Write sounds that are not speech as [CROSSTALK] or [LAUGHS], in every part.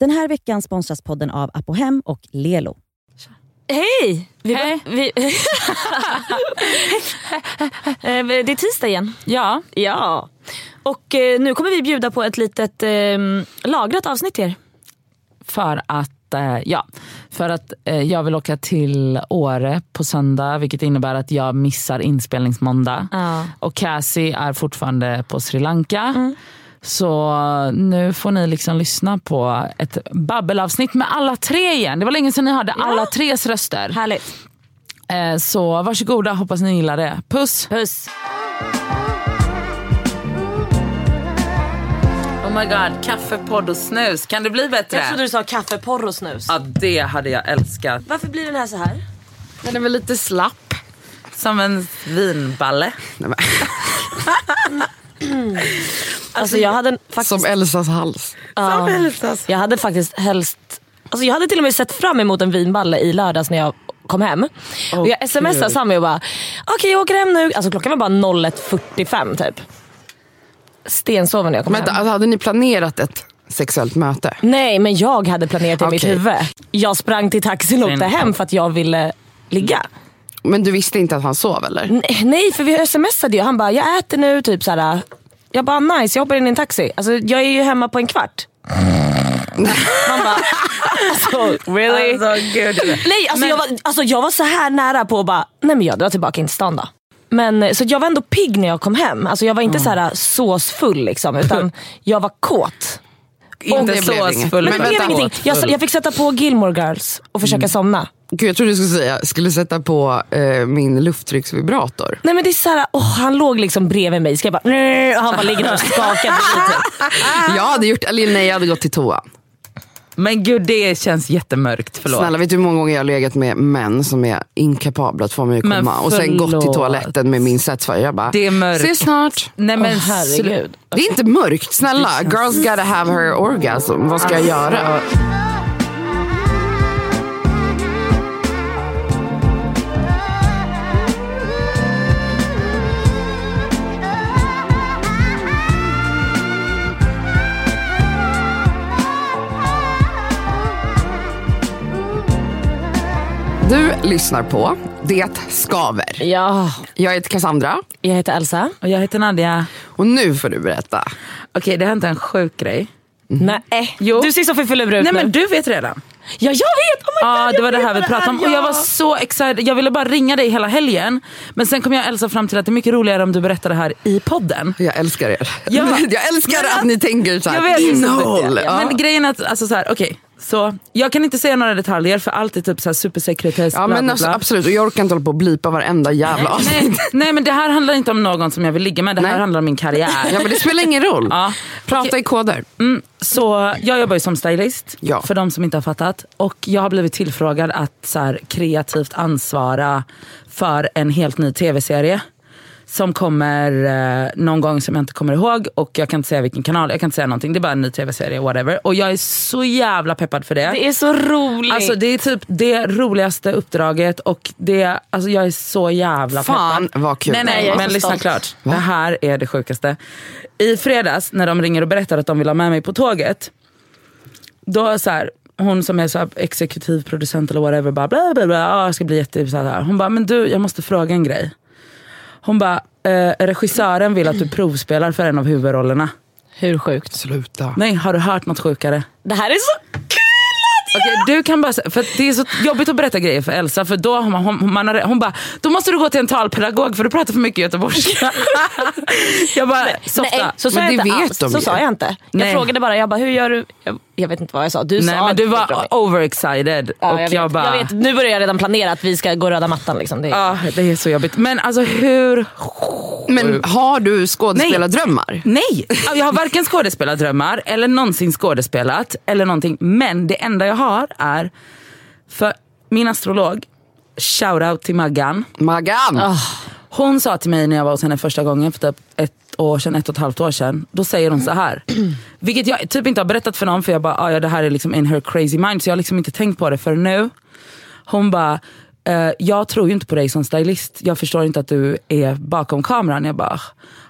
Den här veckan sponsras podden av Apohem och Lelo. Hej! Vi, Hej. Vi, Eh, det är tisdag igen. Ja, Ja. Och eh, nu kommer vi bjuda på ett litet eh, lagrat avsnitt till er. för att, eh, ja, för att eh, jag vill åka till Åre på söndag vilket innebär att jag missar inspelningsmåndag. Ja. Och Cassie är fortfarande på Sri Lanka. Så nu får ni liksom lyssna på ett babbelavsnitt med alla tre igen. Det var länge sedan ni hörde alla tres röster. Härligt. Eh, så varsågoda, hoppas ni gillar det. Puss! Puss. Oh my god, kaffe, podd och snus. Kan det bli bättre? Jag trodde du sa kaffe, porr och snus. Ja, det hade jag älskat. Varför blir den här så här? Den är väl lite slapp. Som en vinballe. [LAUGHS] [LAUGHS] Alltså jag hade faktiskt... Som Elsas hals. Ja. Jag hade faktiskt helst... Alltså jag hade till och med sett fram emot en vinballe i lördags när jag kom hem. och jag smsade Sami och bara, okej jag åker hem nu. Alltså klockan var bara 01.45 typ. Stensoven när jag kom Men hem. alltså, hade ni planerat ett sexuellt möte? Nej men jag hade planerat det i mitt Okej. huvud. Jag sprang till taxin och åkte hem för att jag ville ligga. Men du visste inte att han sov eller? Nej, nej för vi smsade ju. Han bara, jag äter nu. Typ såhär. Jag bara, nice jag hoppar in i en taxi. Alltså, jag är ju hemma på en kvart. Man bara, alltså really? Alltså, gud. nej alltså, jag var, alltså jag var så här nära på att bara, nej men jag drar tillbaka in till stan då. Men, eh, så jag var ändå pigg när jag kom hem. Alltså, jag var inte så här såsfull liksom, utan [LAUGHS] jag var kåt. Inte såsfull. Men, Men ingenting. Jag, jag fick sätta på Gilmore Girls och försöka somna. Gud, jag trodde du skulle säga skulle sätta på eh, min lufttrycksvibrator. Nej men det är såhär, åh, han låg liksom bredvid mig. Ska jag bara, och han bara ligger där och skakar. [LAUGHS] Jag hade gjort, eller nej jag hade gått till toan. Men gud det känns jättemörkt, förlåt. Snälla vet du hur många gånger jag har legat med män som är inkapabla att få mig att Men komma och sen gått till toaletten med min Satisfyer. Jag bara, Det är mörkt. ses snart. Nej men Åh, herregud. Det är inte mörkt, snälla. Girls gotta have her orgasm. Vad ska jag göra? Du lyssnar på Det skaver. Ja, Jag heter Cassandra jag heter Elsa. Och jag heter Nadja. och nu får du berätta. Okej det har hänt en sjuk grej. Nej, Jo. du ser så förföljd ut Nej nu. men du vet redan. Ja jag vet! Oh my Ja God, det var jag det vet här vi pratade om. Och jag var så excited. Jag ville bara ringa dig hela helgen. Men sen kom jag och Elsa fram till att det är mycket roligare om du berättar det här i podden. Jag älskar er. Ja. [LAUGHS] jag älskar Men att ni tänker så här, Jag vet, innehåll. Ja. Ja. Men grejen är att, alltså så här, okej. Så, jag kan inte säga några detaljer för allt är typ så här supersekretess. Ja men alltså, absolut, och jag orkar inte hålla på och blipa varenda jävla avsnitt. Nej, nej men det här handlar inte om någon som jag vill ligga med, det här Nej. handlar om min karriär. Ja men det spelar ingen roll. Ja. Prata Okej. i koder. Mm, så jag jobbar ju som stylist, Ja. för de som inte har fattat. Och jag har blivit tillfrågad att så här, kreativt ansvara för en helt ny tv-serie. Som kommer eh, någon gång som jag inte kommer ihåg och jag kan inte säga vilken kanal, jag kan inte säga någonting. Det är bara en ny tv-serie, whatever. Och jag är så jävla peppad för det. Det är så roligt. Alltså det är typ det roligaste uppdraget och det, alltså jag är så jävla Fan, peppad. vad kul. Nej Nej, men så lyssna stolt. klart. Det här är det sjukaste. I fredags när de ringer och berättar att de vill ha med mig på tåget. Då så här, hon som är så här exekutiv producent eller whatever bara bla bla bla, jag ska bli jätte så här. Hon bara, men du jag måste fråga en grej. Hon bara, eh, regissören vill att du provspelar för en av huvudrollerna. Hur sjukt? Sluta. Nej, har du hört något sjukare? Det här är så kul! Okej, du kan bara för det är så jobbigt att berätta grejer för Elsa för då man, hon, man har, hon bara, då måste du gå till en talpedagog för du pratar för mycket göteborgska. [LAUGHS] jag bara, softa. Nej, så sa Men jag det inte vet alls. de Så ju. sa jag inte. Jag Nej. frågade bara, jag bara, hur gör du? Jag, jag vet inte vad jag sa. Du Nej sa men du var mig. overexcited. Ja, och jag, jag, vet, bara, jag vet, nu börjar jag redan planera att vi ska gå röda mattan. Liksom. Det är, Ja, det är så jobbigt. Men alltså hur... Men har du skådespelardrömmar? Nej, jag har varken skådespelardrömmar eller någonsin skådespelat eller någonting. Men det enda jag har är, för min astrolog, shoutout till Maggan. Maggan! Hon sa till mig när jag var hos henne första gången för typ ett år sedan, ett och ett halvt år sedan. Då säger hon så här. [CLEARS THROAT] Vilket jag typ inte har berättat för någon för jag bara, ah, ja det här är liksom in her crazy mind. Så jag har liksom inte tänkt på det för nu. Hon bara, eh, jag tror ju inte på dig som stylist. Jag förstår inte att du är bakom kameran. Jag bara,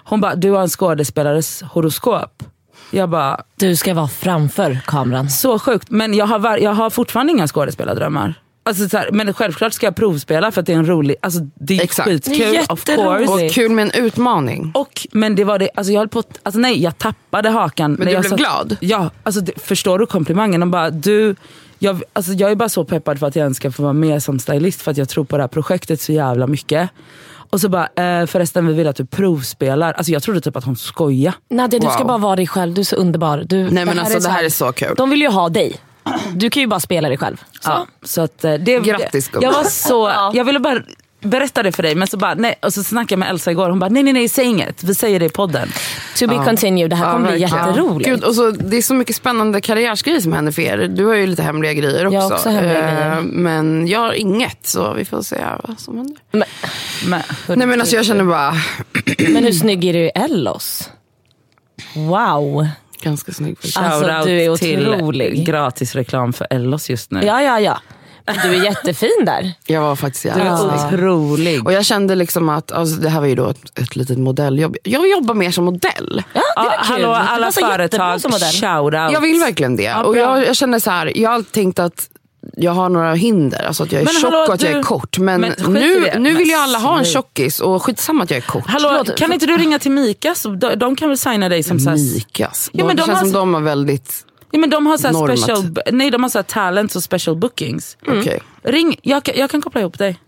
hon bara, du har en skådespelares horoskop. Jag bara, Du ska vara framför kameran. så sjukt. Men jag har, jag har fortfarande inga skådespelardrömmar. Alltså, så här, men självklart ska jag provspela för att det är en rolig, alltså det är Exakt. skitkul Det är of course. Och kul med en utmaning. Och, men det var det, alltså jag höll på alltså nej jag tappade hakan. Men du jag blev glad? Ja, alltså det, förstår du komplimangen? De bara, du, jag, alltså jag är bara så peppad för att jag ens ska få vara med som stylist för att jag tror på det här projektet så jävla mycket. Och så bara, eh, förresten vi vill att du provspelar. Alltså jag trodde typ att hon skoja. Nadja du ska Wow. bara vara dig själv, du är så underbar. Du, Nej men alltså det så här är så kul. De vill ju ha dig. Du kan ju bara spela dig själv. Så. Ja, så att, eh, det, Grattis, gumman. jag var så, [LAUGHS] Ja. jag ville bara berätta det för dig men så bara, nej. Och så snackade jag med Elsa igår, hon bara nej nej nej säg inget, vi säger det i podden. To be continued, det här Ja, kommer bli jätteroligt. Gud, och så, det är så mycket spännande karriärsgrejer som händer för er. Du har ju lite hemliga grejer också. Jag har också hemliga grejer. Men jag har inget så vi får se vad som händer. Men, Men, Nej men alltså jag känner bara, men hur snygg är du i Ellos? Wow. Ganska snygg. faktiskt. Alltså, shoutout du är till otrolig. gratis reklam för Ellos just nu. Ja, ja, ja. Du är jättefin där. Jag var faktiskt Du jävligt är snygg. otrolig. Och jag kände liksom att, alltså, det här var ju då ett, ett litet modelljobb. Jag jobbar mer som modell. Ja, det var Ja, kul. hallå Du alla passar jättebra företag, som modell. shoutout. Jag vill verkligen det. och bra. jag, jag känner så här, jag har tänkt att jag har några hinder, alltså att jag är Men tjock hallå, och att jag du- är kort. Men, Men nu, det. nu vill ju alla ha en tjockis och skitsamma att jag är kort. Hallå, Förlåt, kan inte du ringa till Mika? Så de, de kan väl signa dig som Mikas. Ja, men det de känns har som de har väldigt... ja, men de har så special, nej, de har så talents och special bookings. Okej. Ring, jag, kan- jag kan koppla ihop dig.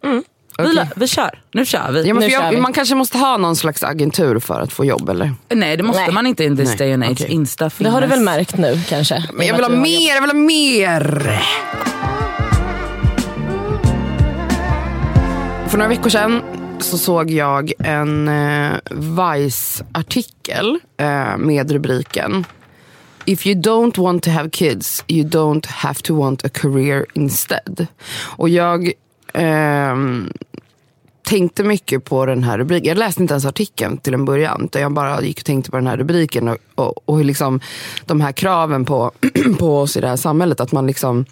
Vi, Okej. vi kör, nu kör vi. Ja, men Nu kör jag, vi. man kanske måste ha någon slags agentur för att få jobb eller? Nej det måste Nej. man inte in this Nej, day and age. okej. Insta Det finns. har du väl märkt nu kanske? Men jag vill ha mer, jag vill ha mer! För några veckor sedan så såg jag en eh, Vice-artikel eh, med rubriken If you don't want to have kids, you don't have to want a career instead. Och jag eh, tänkte mycket på den här rubriken. Jag läste inte ens artikeln till en början. Utan jag bara gick och tänkte på den här rubriken. Och, och, och liksom de här kraven på, [CLEARS THROAT] på oss i det här samhället. Att man liksom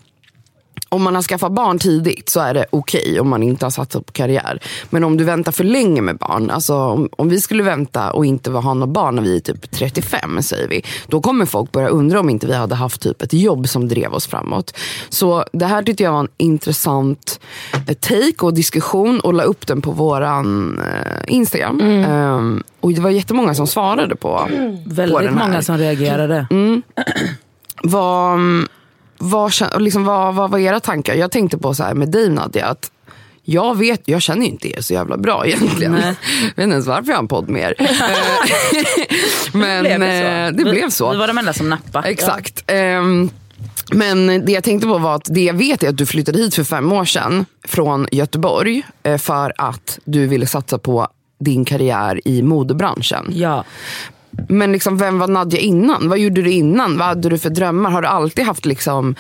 om man har skaffat barn tidigt så är det okej om man inte har satsat på karriär. Men om du väntar för länge med barn, alltså om, om vi skulle vänta och inte ha några barn när vi är typ 35 säger vi. Då kommer folk börja undra om inte vi hade haft typ ett jobb som drev oss framåt. Så det här tyckte jag var en intressant eh, take och diskussion och la upp den på våran eh, Instagram. Ehm, och det var jättemånga som svarade på, på Väldigt många som reagerade. Vad, vad, liksom, vad, vad var era tankar? Jag tänkte på så här med dig Nadja, att jag vet, jag känner ju inte er så jävla bra egentligen. Nej. Jag [LAUGHS] vet inte ens varför jag har en podd med er. [LAUGHS] Eh, [LAUGHS] Men det, eh, så? det vi, blev så. Vi var de enda som nappade. Exakt. Ehm, men det jag tänkte på var att det jag vet är att du flyttade hit för fem år sedan från Göteborg eh, för att du ville satsa på din karriär i modebranschen. Ja. Men liksom, vem var Nadja innan? Vad gjorde du innan? Vad hade du för drömmar? Har du alltid haft liksom,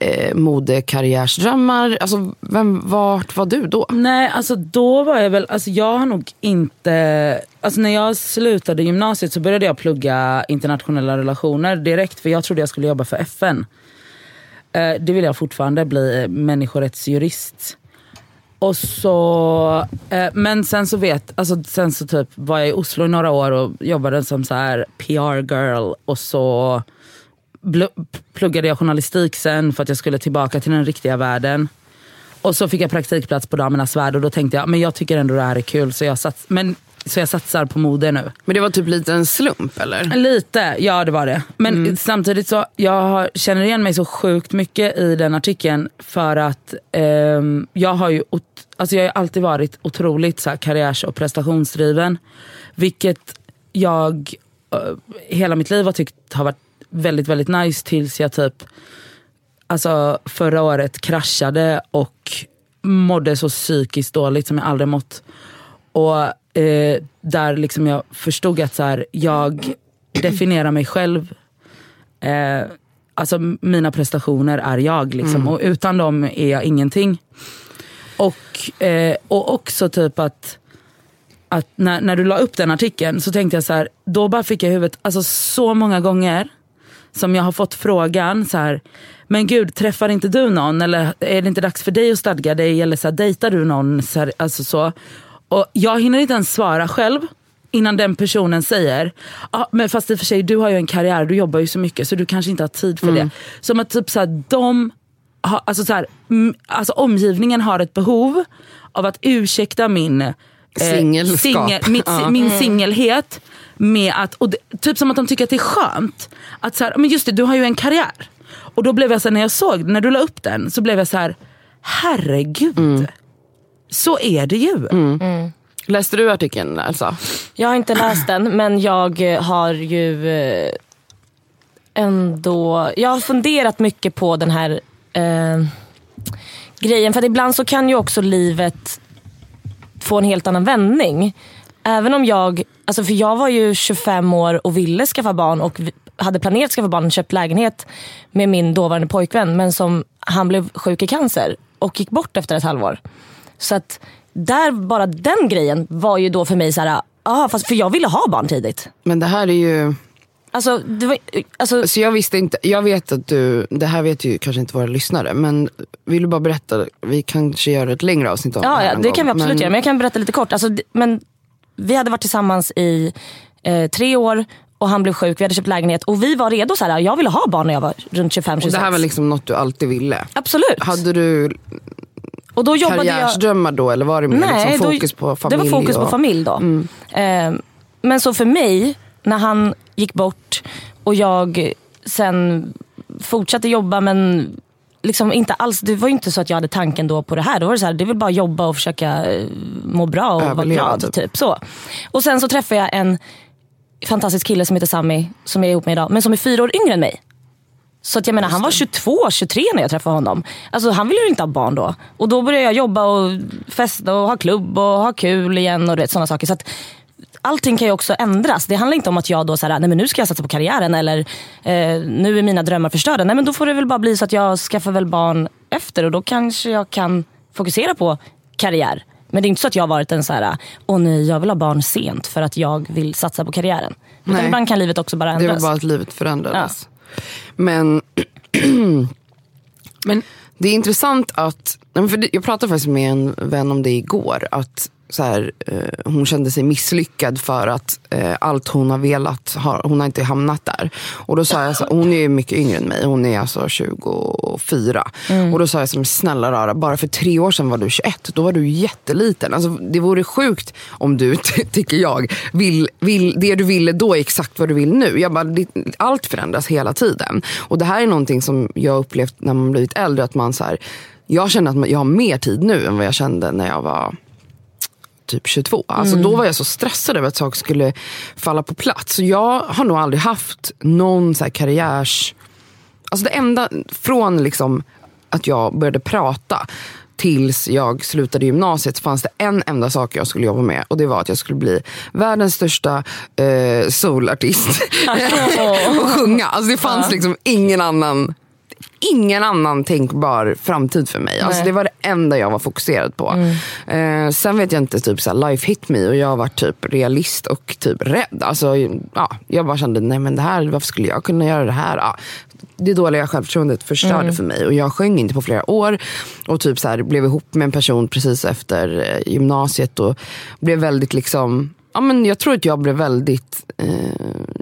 eh, modekarriärsdrömmar? Alltså, vem, vart var du då? Nej, alltså då var jag väl, alltså jag har nog inte, alltså när jag slutade gymnasiet så började jag plugga internationella relationer direkt för jag trodde jag skulle jobba för FN. Eh, det vill jag fortfarande bli, eh, människorättsjurist. Och så, eh, men sen så vet, alltså sen så typ var jag i Oslo i några år och jobbade som så här PR girl och så bl- pluggade jag journalistik sen för att jag skulle tillbaka till den riktiga världen. Och så fick jag praktikplats på Damernas Värld och då tänkte jag men jag tycker ändå det här är kul så jag, sats- men, så jag satsar på mode nu. Men det var typ lite en slump eller? Lite, ja det var det. Men samtidigt så jag har, känner igen mig så sjukt mycket i den artikeln för att ehm, jag har ju alltså jag har alltid varit otroligt så här, karriärs och prestationsdriven. Vilket jag eh, hela mitt liv har tyckt har varit väldigt väldigt nice tills jag typ alltså förra året kraschade och mådde så psykiskt dåligt som jag aldrig mått. Och eh, där liksom jag förstod att så här, jag definierar mig själv. Eh, alltså mina prestationer är jag liksom. och utan dem är jag ingenting. Och, eh, och också typ att, att när, när du la upp den artikeln så tänkte jag så här, då bara fick jag i huvudet, alltså så många gånger som jag har fått frågan så här, men gud träffar inte du någon eller är det inte dags för dig att stadga dig eller så här, dejtar du någon? Så här, alltså så. Och jag hinner inte ens svara själv innan den personen säger, ah, men fast i och för sig du har ju en karriär, du jobbar ju så mycket så du kanske inte har tid för Mm. det. Som att typ så här, de, har, alltså så här, mm, alltså omgivningen har ett behov av att ursäkta min eh, Singelskap. singel- mitt, Ja. min singelhet med att, och det, typ som att de tycker att det är skönt. Att så här, men just det, du har ju en karriär. Och då blev jag så här, när jag såg, när du la upp den så blev jag så här, herregud. Mm. Så är det ju. Läste du artikeln Elsa? Jag har inte läst den men jag eh, har ju eh, ändå, jag har funderat mycket på den här eh, grejen. För att ibland så kan ju också livet få en helt annan vändning. Även om jag, alltså för jag var ju 25 år och ville skaffa barn och hade planerat att skaffa barn och köpt lägenhet med min dåvarande pojkvän. Men som han blev sjuk i cancer och gick bort efter ett halvår. Så att där, bara den grejen var ju då för mig så här, ah, fast för jag ville ha barn tidigt. Men det här är ju... Alltså, det var, alltså Så jag visste inte, jag vet att du, det här vet ju kanske inte våra lyssnare, men vill du bara berätta, vi kanske gör ett längre avsnitt om det Ja, här ja det gång. kan vi absolut men, göra. Men jag kan berätta lite kort. Alltså, men vi hade varit tillsammans i eh, tre år och han blev sjuk. Vi hade köpt lägenhet och vi var redo. Så här, jag ville ha barn när jag var runt 25-26. Och det här var liksom något du alltid ville. Absolut. Hade du och då jobbade jag... karriärsdrömmar då eller var det mer Nej, liksom då- fokus på familj? Det var fokus och... Mm. på familj då. Eh, men så för mig, när han gick bort och jag sen fortsatte jobba men liksom inte alls, det var inte så att jag hade tanken då på det här. Då var det så här, det vill bara jobba och försöka eh, må bra och vara Överleva, glad. typ. Typ. så. Och sen så träffade jag en fantastisk kille som heter Sami som jag är ihop med idag, men som är fyra år yngre än mig. Så att jag menar, han var 22, 23 när jag träffade honom. Alltså, han ville ju inte ha barn då. Och då började jag jobba och festa och ha klubb och ha kul igen och du vet, sådana saker. Så att, allting kan ju också ändras. Det handlar inte om att jag då så här, nej men nu ska jag satsa på karriären eller eh, nu är mina drömmar förstörda. Nej men då får det väl bara bli så att jag skaffar väl barn efter och då kanske jag kan fokusera på karriär. Men det är inte så att jag har varit en så här, åh nej jag vill ha barn sent för att jag vill satsa på karriären. Utan Nej. ibland kan livet också bara Det ändras. var bara att livet förändrades. Men, Men det är intressant att, för jag pratade faktiskt med en vän om det igår. Att så här, eh, hon kände sig misslyckad för att eh, allt hon har velat, har, hon har inte hamnat där. Och då sa jag, så, hon är ju mycket yngre än mig, hon är alltså 24. Och då sa jag, så, snälla rara, bara för tre år sedan var du 21, då var du jätteliten. Alltså, det vore sjukt om du, ty- [LAUGHS] tycker jag, vill, vill, det du ville då är exakt vad du vill nu. Jag bara, det, allt förändras hela tiden. Och det här är någonting som jag upplevt när man blivit äldre, att man så här, jag känner att jag har mer tid nu än vad jag kände när jag var typ 22. Alltså Då var jag så stressad över att saker skulle falla på plats. Så jag har nog aldrig haft någon så här karriärs... Alltså det enda från liksom att jag började prata tills jag slutade gymnasiet fanns det en enda sak jag skulle jobba med och det var att jag skulle bli världens största eh, soulartist [LAUGHS] [LAUGHS] och sjunga. Alltså det fanns liksom ingen annan ingen annan tänkbar framtid för mig. Alltså det var det enda jag var fokuserad på. Eh, sen vet jag inte, typ så life hit me och jag var typ realist och typ rädd. Alltså, ja, jag bara kände, nej men det här, varför skulle jag kunna göra det här? Ja, det dåliga självförtroendet förstörde för mig och jag sjöng inte på flera år. Och typ så här, blev ihop med en person precis efter eh, gymnasiet och blev väldigt liksom Ja, men jag tror att jag blev väldigt, eh,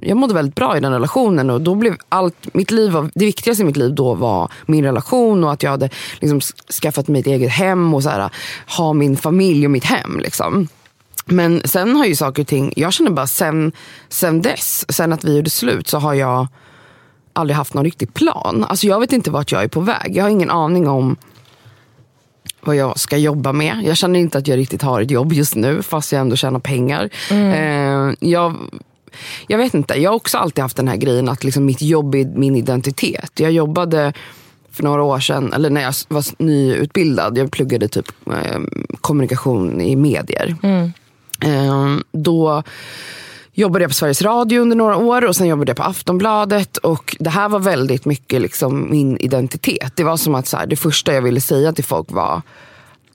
jag mådde väldigt bra i den relationen och då blev allt, mitt liv var, det viktigaste i mitt liv då var min relation och att jag hade liksom skaffat mig ett eget hem och så här, ha min familj och mitt hem. Liksom. Men sen har ju saker och ting, jag känner bara sen, sen dess, sen att vi gjorde slut så har jag aldrig haft någon riktig plan. Alltså jag vet inte vart jag är på väg. Jag har ingen aning om vad jag ska jobba med. Jag känner inte att jag riktigt har ett jobb just nu fast jag ändå tjänar pengar. Eh, jag, jag vet inte, jag har också alltid haft den här grejen att liksom mitt jobb är min identitet. Jag jobbade för några år sedan, eller när jag var nyutbildad, jag pluggade typ eh, kommunikation i medier. Eh, då jobbade jag på Sveriges Radio under några år och sen jobbade jag på Aftonbladet. Och det här var väldigt mycket liksom min identitet. Det var som att så här, det första jag ville säga till folk var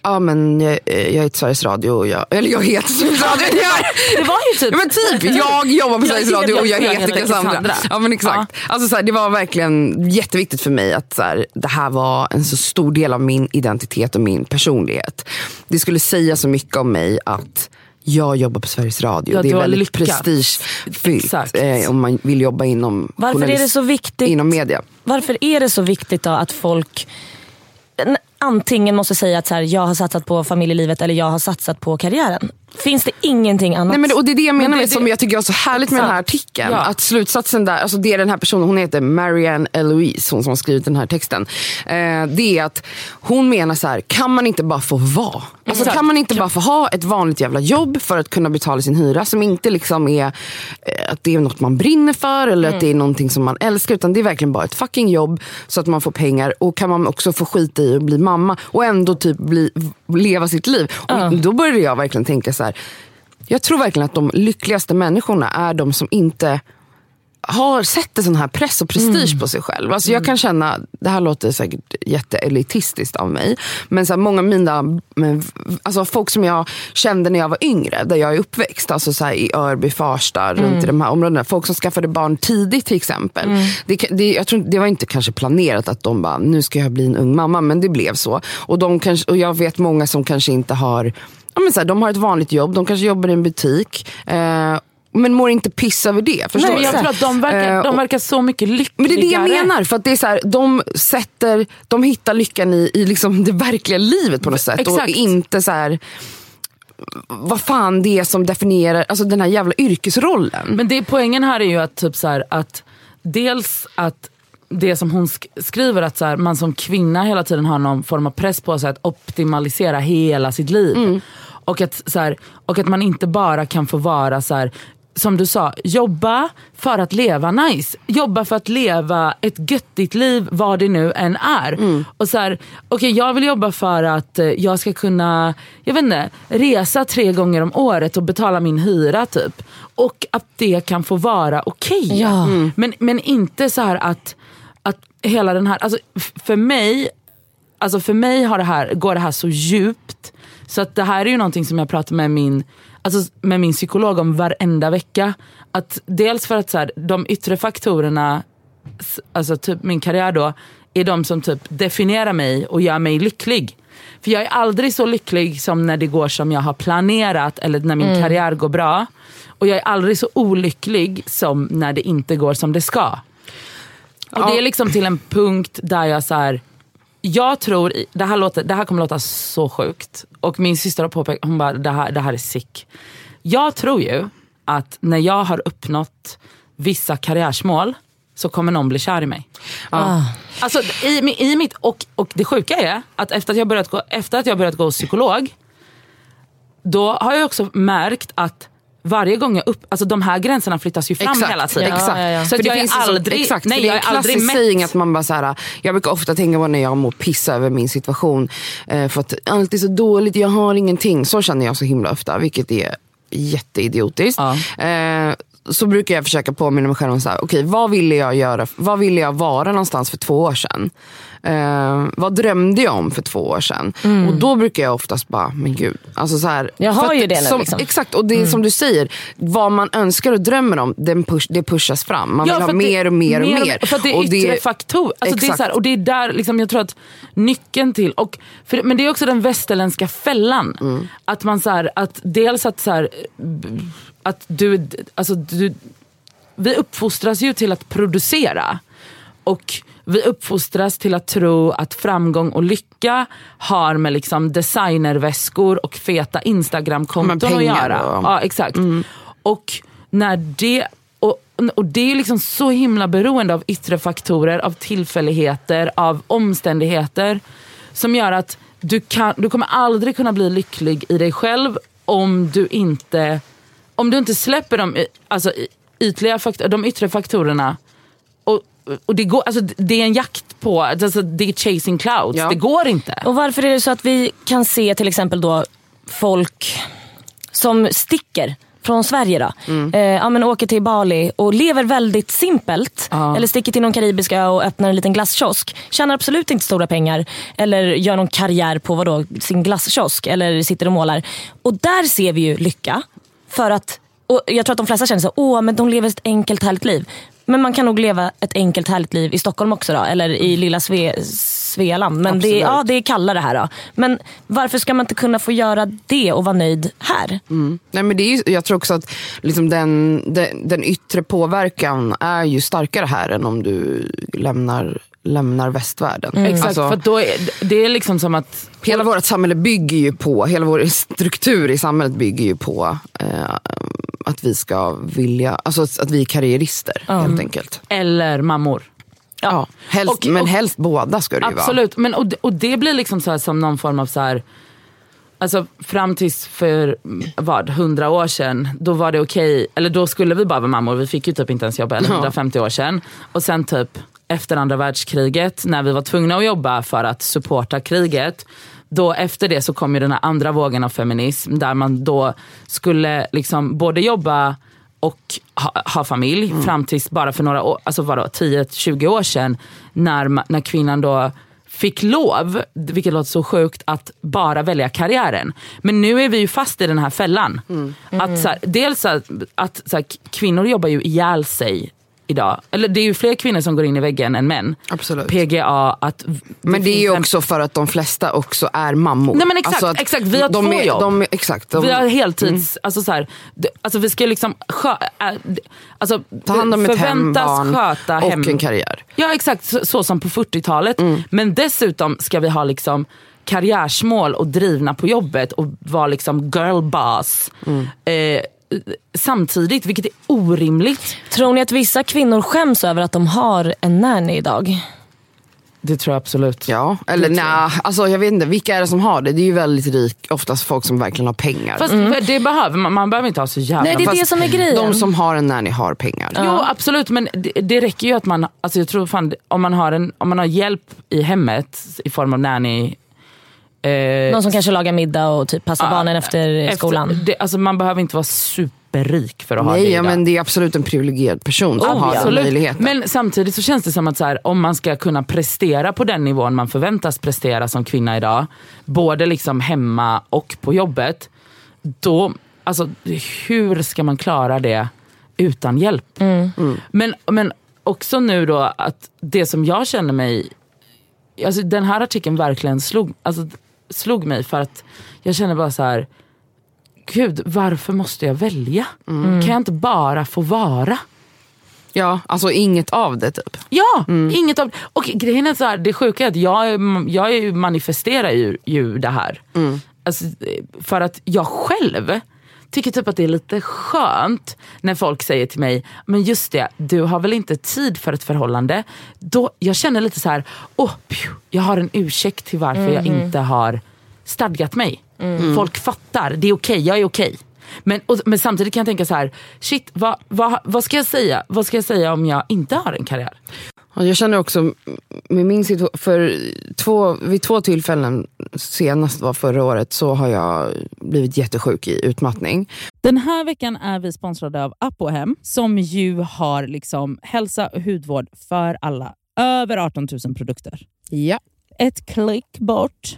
Ja men jag, jag heter Sveriges Radio och jag, eller jag heter Sveriges [LAUGHS] Radio. Jag, Det var ju typ... Ja, men typ, jag jobbar på Sveriges Radio och jag heter Cassandra. Ja men exakt. Alltså, så här, det var verkligen jätteviktigt för mig att så här, det här var en så stor del av min identitet och min personlighet. Det skulle säga så mycket om mig att jag jobbar på Sveriges Radio. Ja, det är väldigt lyckats. prestigefyllt Exakt. eh, om man vill jobba inom Varför är det så viktigt? inom media. Varför är det så viktigt då att folk antingen måste säga att så här, jag har satsat på familjelivet eller jag har satsat på karriären? Finns det ingenting annat? Nej, men det, och det är det jag menar det- med som jag tycker är så härligt med den här artikeln. Ja. Att slutsatsen där, alltså det är den här personen, hon heter Marianne Eloise, hon som har skrivit den här texten. Eh, det är att hon menar så här, kan man inte bara få vara? Alltså, kan man inte bara få ha ett vanligt jävla jobb för att kunna betala sin hyra som inte liksom är eh, att det är något man brinner för eller att det är någonting som man älskar utan det är verkligen bara ett fucking jobb så att man får pengar och kan man också få skita i att bli mamma och ändå typ bli, leva sitt liv. Och Då började jag verkligen tänka så här. Jag tror verkligen att de lyckligaste människorna är de som inte har sett en sån här press och prestige på sig själv. Alltså jag kan känna, det här låter säkert jätteelitistiskt av mig, men så här, många av mina, men, alltså folk som jag kände när jag var yngre, där jag är uppväxt, alltså så här, i Örby, Farsta, runt i de här områdena. Folk som skaffade barn tidigt till exempel. Det, det, jag tror, det var inte kanske planerat att de bara, nu ska jag bli en ung mamma, men det blev så. Och, de kanske, och jag vet många som kanske inte har Ja, men så här, de har ett vanligt jobb, de kanske jobbar i en butik. Eh, men mår inte piss över det. Förstår Nej, du? jag tror att de verkar, Eh, de verkar så mycket lyckligare. men det är det jag menar. För att det är så här, de, sätter, de hittar lyckan i, i liksom det verkliga livet på något sätt. Exakt. Och inte så här vad fan det är som definierar alltså den här jävla yrkesrollen. Men det, poängen här är ju att, typ så här, att dels att det som hon sk- skriver att så här, man som kvinna hela tiden har någon form av press på sig att optimalisera hela sitt liv. Och, att, så här, och att man inte bara kan få vara så här, som du sa, jobba för att leva nice. Jobba för att leva ett göttigt liv vad det nu än är. Och så här, okay, Jag vill jobba för att eh, jag ska kunna jag vet inte, resa tre gånger om året och betala min hyra typ. Och att det kan få vara okej. Ja. Mm. Men, men inte så här att, att hela den här, alltså för mig Alltså för mig har det här, går det här så djupt. Så att det här är ju någonting som jag pratar med min, alltså med min psykolog om varenda vecka. Att dels för att så här, de yttre faktorerna, alltså typ min karriär då, är de som typ definierar mig och gör mig lycklig. För jag är aldrig så lycklig som när det går som jag har planerat eller när min karriär går bra. Och jag är aldrig så olycklig som när det inte går som det ska. Och det är liksom till en punkt där jag så här, jag tror, det här, låter, det här kommer låta så sjukt. Och min syster har påpekat, hon bara det här, det här är sick. Jag tror ju att när jag har uppnått vissa karriärsmål så kommer någon bli kär i mig. Alltså, i, i mitt, och, och det sjuka är att efter att jag börjat gå, efter att jag börjat gå psykolog, då har jag också märkt att varje gång jag upp, alltså de här gränserna flyttas ju fram hela tiden. Exakt. Ja, ja. Så att jag är aldrig, exakt, nej, det jag är är en aldrig mätt. att man bara så här, jag brukar ofta tänka på när jag mår pissa över min situation. Eh, för att allt är så dåligt, jag har ingenting. Så känner jag så himla ofta, vilket är jätteidiotiskt. Eh, så brukar jag försöka påminna mig själv om så här, okej, vad ville jag göra, vad ville jag vara någonstans för två år sedan? Eh, vad drömde jag om för två år sedan? Och då brukar jag oftast bara, men gud. Alltså så här, Mm. Jag har ju det nu, som, liksom. Exakt, och det är som du säger, vad man önskar och drömmer om, den push, det pushas fram. Man vill för ha mer och mer och mer. För att det är och yttre faktor. Alltså det är Exakt. så här, och det är där liksom, jag tror att nyckeln till, och, för, men det är också den västerländska fällan. Mm. Att man så här, att dels att så här, att du, alltså du, vi uppfostras ju till att producera. Och vi uppfostras till att tro att framgång och lycka har med liksom designerväskor och feta instagramkonton att göra. och- Ja, exakt. Och när det och, och det är liksom så himla beroende av yttre faktorer, av tillfälligheter, av omständigheter. Som gör att du, kan, du kommer aldrig kunna bli lycklig i dig själv om du inte, om du inte släpper de, alltså, ytliga faktor, de yttre faktorerna. Och, och det, går, alltså, det är en jakt på, alltså, det är chasing clouds. Ja. Det går inte. Och varför är det så att vi kan se till exempel då folk som sticker från Sverige då. Mm. Eh, ja, men åker till Bali och lever väldigt simpelt. Ja. Eller sticker till någon karibisk ö och öppnar en liten glasskiosk. Tjänar absolut inte stora pengar. Eller gör någon karriär på vadå, sin glasskiosk. Eller sitter och målar. Och där ser vi ju lycka. För att, och jag tror att de flesta känner så åh men de lever ett enkelt härligt liv. Men man kan nog leva ett enkelt härligt liv i Stockholm också då. Eller i lilla Sve, Svealand. Men det, ja, det är kallare här då. Men varför ska man inte kunna få göra det och vara nöjd här? Nej, men det är ju, jag tror också att liksom den, den, den yttre påverkan är ju starkare här än om du lämnar, lämnar västvärlden. Exakt, Alltså, för då är, det är liksom som att hela vårt samhälle bygger ju på, hela vår struktur i samhället bygger ju på eh, att vi ska vilja, alltså att vi är karriärister helt enkelt. eller mammor. Ja, helst, Och- men och- helst båda ska det ju vara. Absolut, men, och, och det blir liksom så här som någon form av så här. Alltså fram tills för mm, vad, 100 år sedan, då var det okej, eller då skulle vi bara vara mammor, vi fick ju typ inte ens jobba, eller 150 år sedan. Och sen typ efter andra världskriget, när vi var tvungna att jobba för att supporta kriget, då efter det så kom ju den här andra vågen av feminism, där man då skulle liksom både jobba och ha, ha familj fram tills bara för några år, alltså vadå, 10-20 år sedan när, när kvinnan då fick lov, vilket låter så sjukt, att bara välja karriären. Men nu är vi ju fast i den här fällan. Att så här, dels här, att så här, kvinnor jobbar ju ihjäl sig idag. Eller det är ju fler kvinnor som går in i väggen än män. Absolut. PGA, att Men det är ju också för att de flesta också är mammor. Nej, men exakt, Alltså exakt. Vi har de två är, jobb. De, exakt. De, Vi har heltids, alltså så här, alltså vi ska liksom skö, äh, alltså ta hand om ett hem, barn sköta och hem. en karriär. Ja exakt, så, så som på 40-talet. Men dessutom ska vi ha liksom karriärsmål och drivna på jobbet och vara liksom girl boss. Eh, samtidigt, vilket är orimligt. Tror ni att vissa kvinnor skäms över att de har en nanny idag? Det tror jag absolut. Ja, eller nej, alltså jag vet inte, vilka är det som har det? Det är ju väldigt rik, oftast folk som verkligen har pengar. Fast det behöver man, man behöver inte ha så jävla... Nej, det är Fast- det som är grejen. De som har en nanny har pengar. Jo absolut men det, det räcker ju att man, alltså jag tror fan, om man har, en, om man har hjälp i hemmet i form av nanny. Eh, Någon som kanske lagar middag och typ passar barnen efter, skolan. det, alltså man behöver inte vara superrik för att ha det Nej, ja, men det är absolut en privilegierad person som Oh, har den absolut. möjligheten. Men samtidigt så känns det som att så här, om man ska kunna prestera på den nivån man förväntas prestera som kvinna idag, både liksom hemma och på jobbet, då, alltså hur ska man klara det utan hjälp? Men, men också nu då att det som jag känner mig, alltså den här artikeln verkligen slog, alltså, slog mig för att jag känner bara så här. Gud, varför måste jag välja? Kan jag inte bara få vara? Ja, alltså inget av det typ. Ja, inget av Och grejen är så här, det sjuka är att jag, jag manifesterar ju, ju det här. Alltså, för att jag själv tycker typ att det är lite skönt när folk säger till mig, men just det, du har väl inte tid för ett förhållande. Då, jag känner lite så här, åh, pju, jag har en ursäkt till varför jag inte har stadgat mig. Folk fattar, det är okej, jag är okej. Men, och, men samtidigt kan jag tänka så här, shit, vad, vad, vad ska jag säga? Vad ska jag säga om jag inte har en karriär? Jag känner också med min situation, för två, vid två tillfällen, senast var förra året, så har jag blivit jättesjuk i utmattning. Den här veckan är vi sponsrade av Apohem som ju har liksom hälsa och hudvård för alla. Över 18 000 produkter. Ja. Ett klick bort.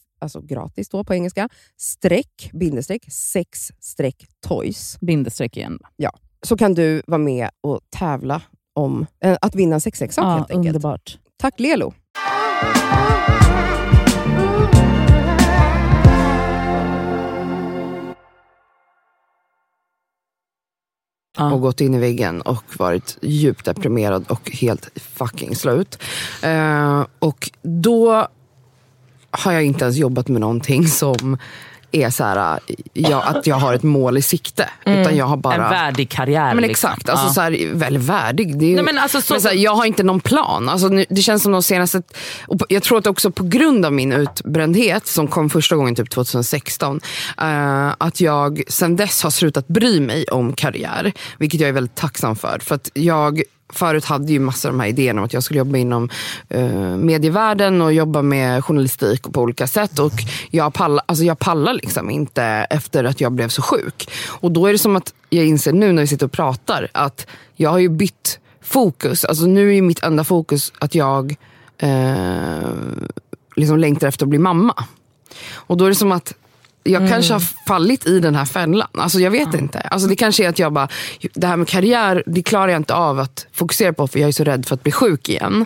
alltså gratis då på engelska, streck, bindestreck, sex streck toys. Bindestreck igen. Så kan du vara med och tävla om eh, att vinna en sexleksak Ja, helt enkelt. underbart. Tack Lelo! Ja. och gått in i väggen och varit djupt deprimerad och helt fucking slut. Eh, och då har jag inte ens jobbat med någonting som är så här, jag, att jag har ett mål i sikte. Utan jag har bara... En värdig karriär. Men liksom. exakt, alltså, Ja. så här, väldigt värdig. Det är, ju- Nej, men alltså, så- men så här, jag har inte någon plan. Alltså, nu, det känns som de senaste... Och jag tror att också på grund av min utbrändhet som kom första gången typ 2016. eh, att jag sen dess har slutat bry mig om karriär. Vilket jag är väldigt tacksam för. För att jag förut hade ju massor av de här idéerna om att jag skulle jobba inom eh, medievärlden och jobba med journalistik på olika sätt. Och jag pallar, alltså jag pallar liksom inte efter att jag blev så sjuk. Och då är det som att jag inser nu när vi sitter och pratar att jag har ju bytt fokus. Alltså nu är ju mitt enda fokus att jag eh, liksom längtar efter att bli mamma. Och då är det som att jag kanske har fallit i den här fällan. Alltså jag vet inte. Alltså det kanske är att jag bara, det här med karriär, det klarar jag inte av att fokusera på för jag är så rädd för att bli sjuk igen.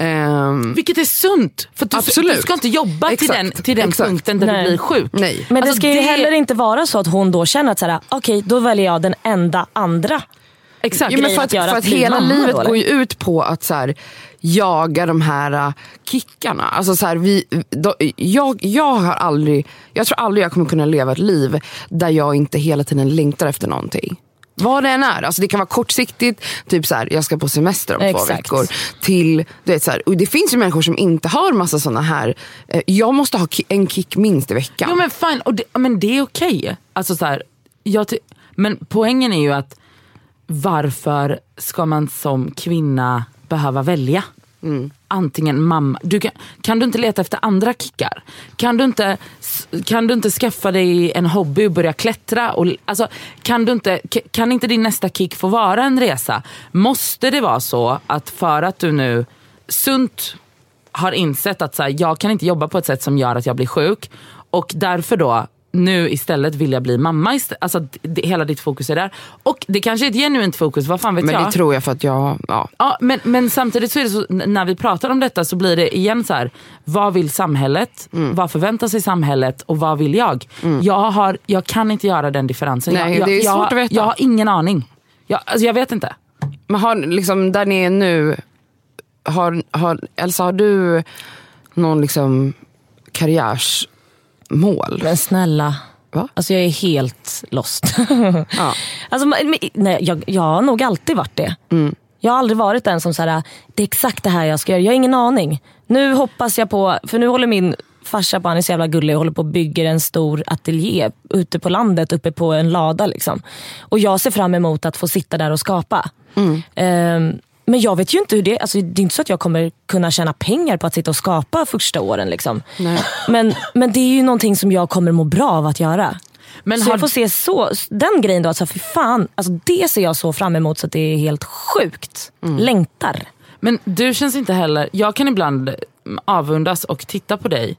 Ehm, Vilket är sunt. För du, Absolut. du ska inte jobba till Exakt. den, till den Exakt. punkten där Nej. du blir sjuk. nej. Men Alltså, det ska ju det- heller inte vara så att hon då känner att så här, okej då väljer jag den enda andra. Exakt. Jo, men för att att, för att hela livet då, går ju ut på att så här, jaga de här äh, kickarna. Alltså, så här, vi, då, jag, jag har aldrig, jag tror aldrig jag kommer kunna leva ett liv där jag inte hela tiden längtar efter någonting. Vad det än är. Alltså det kan vara kortsiktigt, typ så här, jag ska på semester om två Exakt. veckor. Till, du vet, så här, och det finns ju människor som inte har massa såna här, eh, jag måste ha ki- en kick minst i veckan. Jo men fine, och det, men det är okej. Alltså, så här, jag ty- men poängen är ju att varför ska man som kvinna behöva välja? Antingen mamma, du kan, kan du inte leta efter andra kickar? Kan du inte, kan du inte skaffa dig en hobby och börja klättra? Och, alltså, kan, du inte, kan inte din nästa kick få vara en resa? Måste det vara så att för att du nu sunt har insett att så här, jag kan inte jobba på ett sätt som gör att jag blir sjuk och därför då nu istället vilja bli mamma. Istället. Alltså, det, hela ditt fokus är där. Och det kanske är ett genuint fokus, vad fan vet Men jag. det tror jag för att jag, ja. Ja, men, men samtidigt så är det så, när vi pratar om detta så blir det igen så här. vad vill samhället? Mm. Vad förväntar sig samhället? Och vad vill jag? Jag, har, jag kan inte göra den differensen. Nej, jag, det är jag, svårt att veta. Jag har ingen aning. Jag, alltså, jag vet inte. Men har, liksom, där ni är nu, har, har, Elsa har du någon liksom karriärsmål? Men snälla. Va? Alltså jag är helt lost. [LAUGHS] Ja. alltså, men, nej, jag, jag har nog alltid varit det. Mm. Jag har aldrig varit den som säger det är exakt det här jag ska göra. Jag har ingen aning. Nu hoppas jag på, för nu håller min farsa på, han är så jävla gullig och håller på och bygger en stor ateljé ute på landet uppe på en lada. Liksom. Och jag ser fram emot att få sitta där och skapa. Mm. Ehm, men jag vet ju inte hur det alltså, Det är inte så att jag kommer kunna tjäna pengar på att sitta och skapa första åren. Liksom. Nej. Men, men det är ju någonting som jag kommer må bra av att göra. Men så har- jag får se så, den grejen då, alltså, för fan, alltså, det ser jag så fram emot så att det är helt sjukt. Mm. Längtar. Men du känns inte heller, jag kan ibland mm, avundas och titta på dig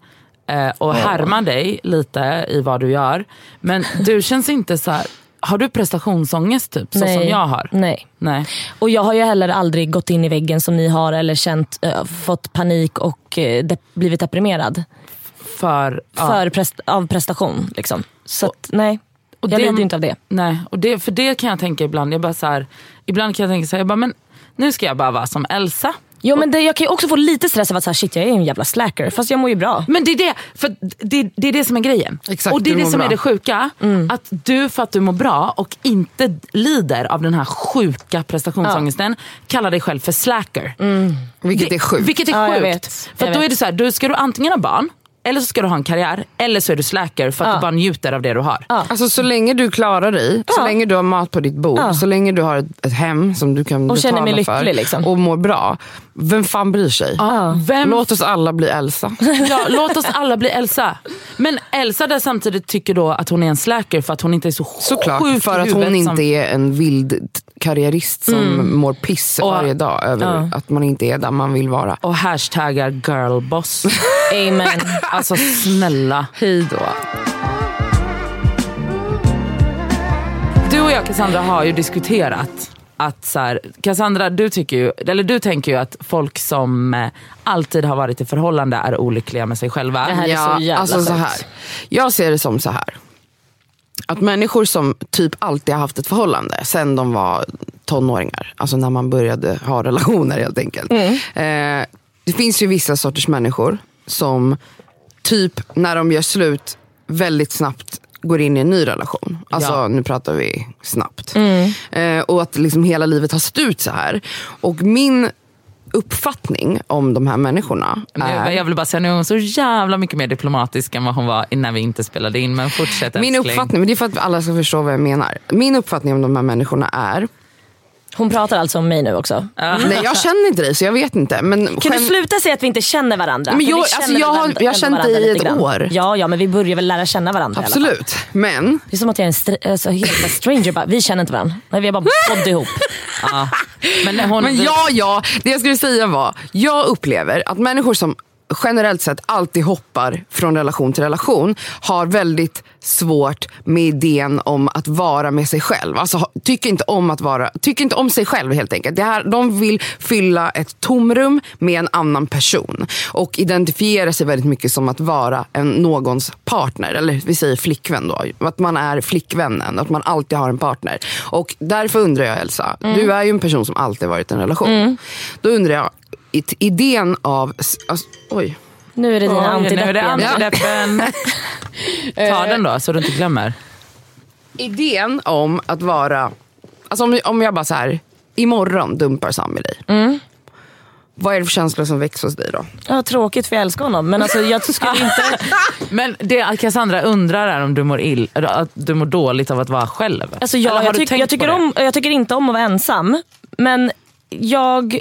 eh, och härma dig lite i vad du gör. Men du känns inte så här. Har du prestationsångest typ så som jag har? Nej. Nej. Och jag har ju heller aldrig gått in i väggen som ni har eller känt, eh, fått panik och eh, de- blivit deprimerad. För, ja. För prest- av prestation. Liksom. Så att, nej, och jag det- lider inte av det. Nej, och det, för det kan jag tänka ibland. Jag bara så här, ibland kan jag tänka så här, jag bara, men nu ska jag bara vara som Elsa. Jo men det, jag kan ju också få lite stress av att så här, shit jag är en jävla slacker. Fast jag mår ju bra. Men det är det, för det, det, är det som är grejen. Exakt, och det är det som bra. är det sjuka. Mm. Att du för att du mår bra och inte lider av den här sjuka prestationsångesten kallar dig själv för slacker. Vilket är sjukt. Vilket är Ja, sjukt. För då är det så här, då ska du antingen ha barn, eller så ska du ha en karriär, eller så är du slacker för att Ja. du bara njuter av det du har. Alltså så länge du klarar dig, så Ja. länge du har mat på ditt bord, Ja. så länge du har ett, ett hem som du kan Och känner betala mig för lycklig, liksom. och mår bra. Vem fan bryr sig? Vem Låt oss alla bli Elsa. [LAUGHS] Ja, låt oss alla bli Elsa. Men Elsa där samtidigt tycker då att hon är en slacker för att hon inte är så Såklart, sjuk för att hon inte som- är en vild karriärist som mår piss Och- varje dag över Ja. att man inte är där man vill vara. Och hashtaggar girlboss. [LAUGHS] Amen. Alltså snälla. Hejdå. Du och jag Cassandra har ju diskuterat att så här, Cassandra du, tycker ju, eller du tänker ju att folk som eh, alltid har varit i förhållande är olyckliga med sig själva. Det här är så jävla alltså så här. Jag ser det som så här. Att människor som typ alltid har haft ett förhållande sen de var tonåringar, alltså när man började ha relationer helt enkelt. Mm. Eh, det finns ju vissa sorters människor som typ när de gör slut väldigt snabbt går in i en ny relation. Alltså Ja. nu pratar vi snabbt. Mm. Eh, och att liksom hela livet har sett ut så här. Och min uppfattning om de här människorna är... jag vill bara säga nu är hon så jävla mycket mer diplomatisk än vad hon var innan vi inte spelade in. Men fortsätt Min älskling. uppfattning, men det är för att alla ska förstå vad jag menar. Min uppfattning om de här människorna är, Hon pratar alltså om mig nu också. nej jag känner inte dig så jag vet inte. Men Kan skäm- du sluta säga att vi inte känner varandra? Men För jag- vi alltså, känner jag har- varandra- jag har ändå känt dig i lite ett grann. år. Ja, ja, men vi börjar väl lära känna varandra i alla fall. Absolut, men Det är som att jag är en str- alltså, helt stranger. Bara, vi känner inte varandra. Nej, vi har bara bott ihop. Ja. Men hon, Men ja, ja, det jag skulle säga var, jag upplever att människor som generellt sett alltid hoppar från relation till relation har väldigt svårt med idén om att vara med sig själv. Alltså tycker inte om att vara, tycker inte om sig själv helt enkelt. Det här, de vill fylla ett tomrum med en annan person och identifiera sig väldigt mycket som att vara en, någons partner, eller vi säger flickvän då. Att man är flickvännen, att man alltid har en partner. Och därför undrar jag Elsa, du är ju en person som alltid varit i en relation. Då undrar jag, idén av... Alltså, oj. Nu är det dina Oj, nu är det antidepp igen. antideppen. [LAUGHS] Ta den då så du inte glömmer. Idén om att vara... Alltså om, om jag bara så här, imorgon dumpar Sami dig. Vad är det för känslor som väcks hos dig då? Ja, tråkigt för jag älskar honom. Men alltså, jag skulle inte... [LAUGHS] Men det Cassandra undrar är om du mår, ill, att du mår dåligt av att vara själv. Alltså, ja, jag, tyck, jag, tycker om, jag tycker inte om att vara ensam. Men jag...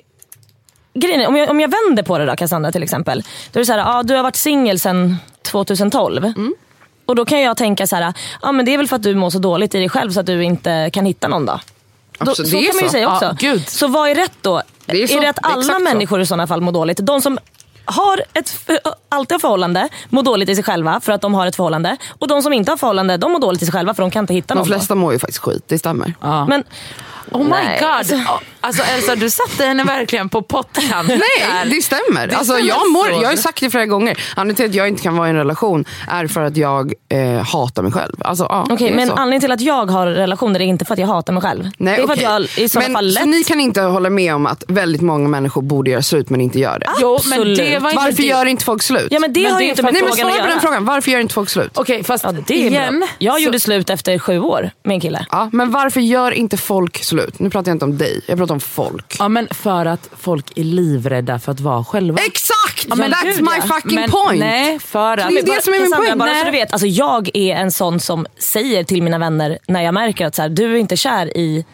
Grejen är, om, jag, om jag vänder på det då Cassandra till exempel. Då är det så här, ja, du har varit singel sedan 2012. Mm. Och då kan jag tänka så här, ja, men det är väl för att du mår så dåligt i dig själv så att du inte kan hitta någon då. då Absolut, så det är kan man ju så. säga också. Ja, gud. så vad är rätt då? Det är är, så. det att Det är alla så. människor i sådana fall mår dåligt? De som har ett, alltid har förhållande mår dåligt i sig själva för att de har ett förhållande. Och de som inte har förhållande de mår dåligt i sig själva för de kan inte hitta De någon. flesta mår ju faktiskt skit, det stämmer. Ja. Men, Oh my Nej, god. Alltså- Elsa du satte henne verkligen på pottkanten. Nej, det stämmer. alltså, stämmer jag, mår, så. jag har sagt det flera gånger. Anledningen till att jag inte kan vara i en relation är för att jag eh, hatar mig själv. Alltså, ja, Okej, det är men så. anledningen till att jag har relationer är inte för att jag hatar mig själv. Nej, det är för okej. att jag i sådana men, fall Så lätt... ni kan inte hålla med om att väldigt många människor borde göra slut men inte gör det? Jo, men Absolut. det var inte Varför det. gör inte folk slut? Ja men det Men har det ju inte för- med Nej frågan svara att på den göra. frågan, varför gör inte folk slut? Okej fast Ja, det är igen. bra. Jag så- gjorde slut efter sju år med en kille. Ja, men varför gör inte folk slut? Nu pratar jag inte om dig, jag pratar om folk. Ja men för att folk är livrädda för att vara själva. Exakt! Ja, men That's gud, my ja. fucking Men point! Nej, för att... Det är det som är min poäng. Bara så du vet, alltså jag är en sån som säger till mina vänner när jag märker att så här, du är inte kär i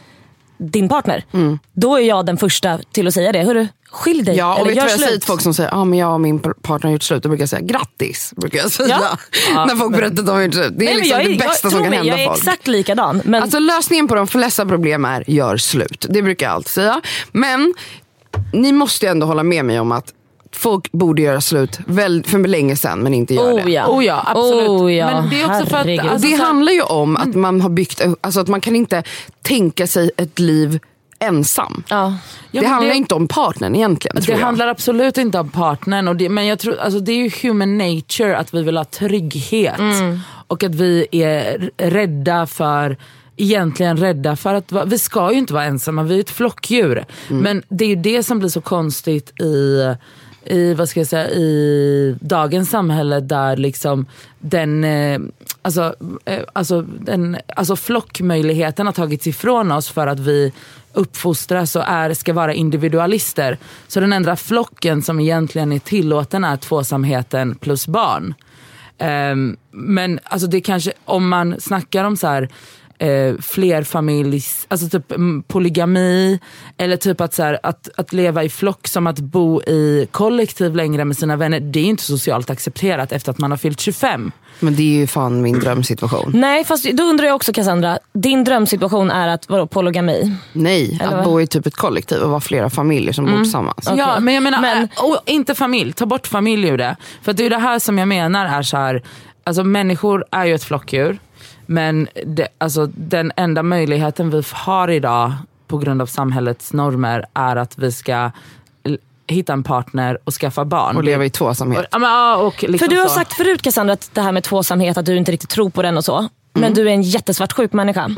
din partner. Mm. Då är jag den första till att säga det. Hörru, skilj dig. Ja, och eller vet gör jag säger slut. till folk som säger ah, men jag och min par- partner har gjort slut? Då brukar jag säga grattis. Brukar jag säga. Ja. [LAUGHS] När folk berättar att de har gjort slut. Det är Nej, liksom är, det bästa jag, som kan mig, hända Jag är folk. exakt likadan. Men Alltså lösningen på de flesta problem är gör slut. Det brukar jag alltid säga. Men ni måste ju ändå hålla med mig om att folk borde göra slut väl, för länge sedan men inte gör det. oh ja. Oh ja, absolut. Oh ja, Men det är också för att- alltså, det handlar ju om att man har byggt, alltså att man kan inte tänka sig ett liv ensam. ja. Det handlar det- inte om partnern egentligen Det jag. handlar absolut inte om partnern. Och det, men jag tror, alltså det är ju human nature att vi vill ha trygghet. Mm. Och att vi är rädda för Egentligen rädda för att vi ska ju inte vara ensamma, vi är ett flockdjur. Mm. Men det är ju det som blir så konstigt i, i, vad ska jag säga, i dagens samhälle där liksom den, eh, alltså, eh, alltså, den, alltså flockmöjligheten har tagits ifrån oss för att vi uppfostras och är, ska vara individualister. Så den enda flocken som egentligen är tillåten är tvåsamheten plus barn. Ehm, men alltså det kanske, om man snackar om så här eh, flerfamiljs, alltså typ mm, polygami eller typ att, så här, att, att leva i flock som att bo i kollektiv längre med sina vänner. Det är inte socialt accepterat efter att man har fyllt 25. Men det är ju fan min drömsituation. Nej fast då undrar jag också Cassandra, din drömsituation är att vadå, polygami? Nej, Eller att vad? bo i typ ett kollektiv och vara flera familjer som bor tillsammans. Ja, men jag menar, Men- och inte familj, ta bort familj ur det. För det är det här som jag menar är så här, alltså människor är ju ett flockdjur. Men det, alltså, den enda möjligheten vi har idag på grund av samhällets normer är att vi ska hitta en partner och skaffa barn. Och leva i tvåsamhet. Men, ja, och liksom För du har så. sagt förut Cassandra att det här med tvåsamhet, att du inte riktigt tror på den och så. Mm. Men du är en jättesvartsjuk människa.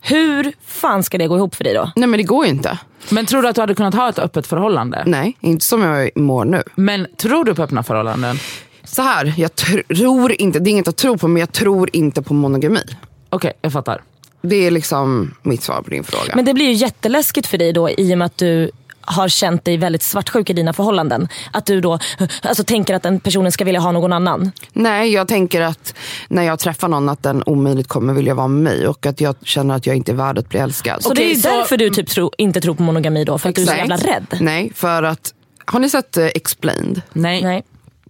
Hur fan ska det gå ihop för dig då? Nej men det går ju inte. Men tror du att du hade kunnat ha ett öppet förhållande? Nej, inte som jag mår nu. Men tror du på öppna förhållanden? Så här, jag tr- tror inte, det är inget att tro på men jag tror inte på monogami. Okej, jag fattar. Det är liksom mitt svar på din fråga. Men det blir ju jätteläskigt för dig då i och med att du har känt dig väldigt svartsjuk i dina förhållanden. Att du då alltså, tänker att den personen ska vilja ha någon annan. Nej, jag tänker att när jag träffar någon att den omöjligt kommer vilja vara med mig och att jag känner att jag inte är värd att bli älskad. Så det är ju så- därför du typ tro, inte tror på monogami då. För att du är så Exakt. jävla rädd. Nej, för att, har ni sett eh, Explained Nej. Nej.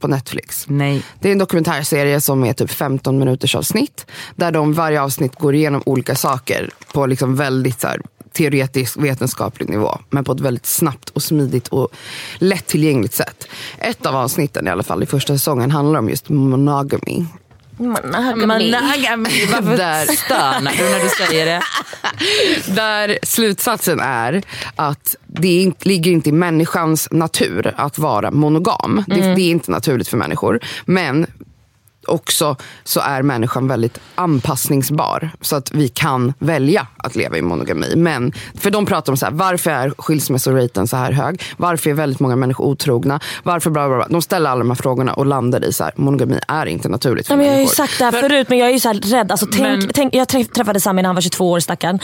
På Netflix? Nej. Det är en dokumentärserie som är typ 15 minuters avsnitt. Där de varje avsnitt går igenom olika saker på liksom väldigt så här, teoretisk vetenskaplig nivå. Men på ett väldigt snabbt och smidigt och lättillgängligt sätt. Ett av avsnitten i alla fall i första säsongen handlar om just monogamy. Monogami. Monogami. [LAUGHS] Varför Där. stönar du när du säger det? [LAUGHS] Där slutsatsen är att det ligger inte i människans natur att vara monogam. Det, det är inte naturligt för människor. Men också så är människan väldigt anpassningsbar. Så att vi kan välja att leva i monogami. Men, för de pratar om så här, varför är skilsmässoraten så här hög? Varför är väldigt många människor otrogna? Varför bla bla bla. De ställer alla de här frågorna och landar i så här, monogami är inte naturligt för men jag har ju sagt det här förut men jag är ju så här rädd. Alltså, tänk, Men- tänk, jag träff- träffade Sami när han var 22 år stackarn.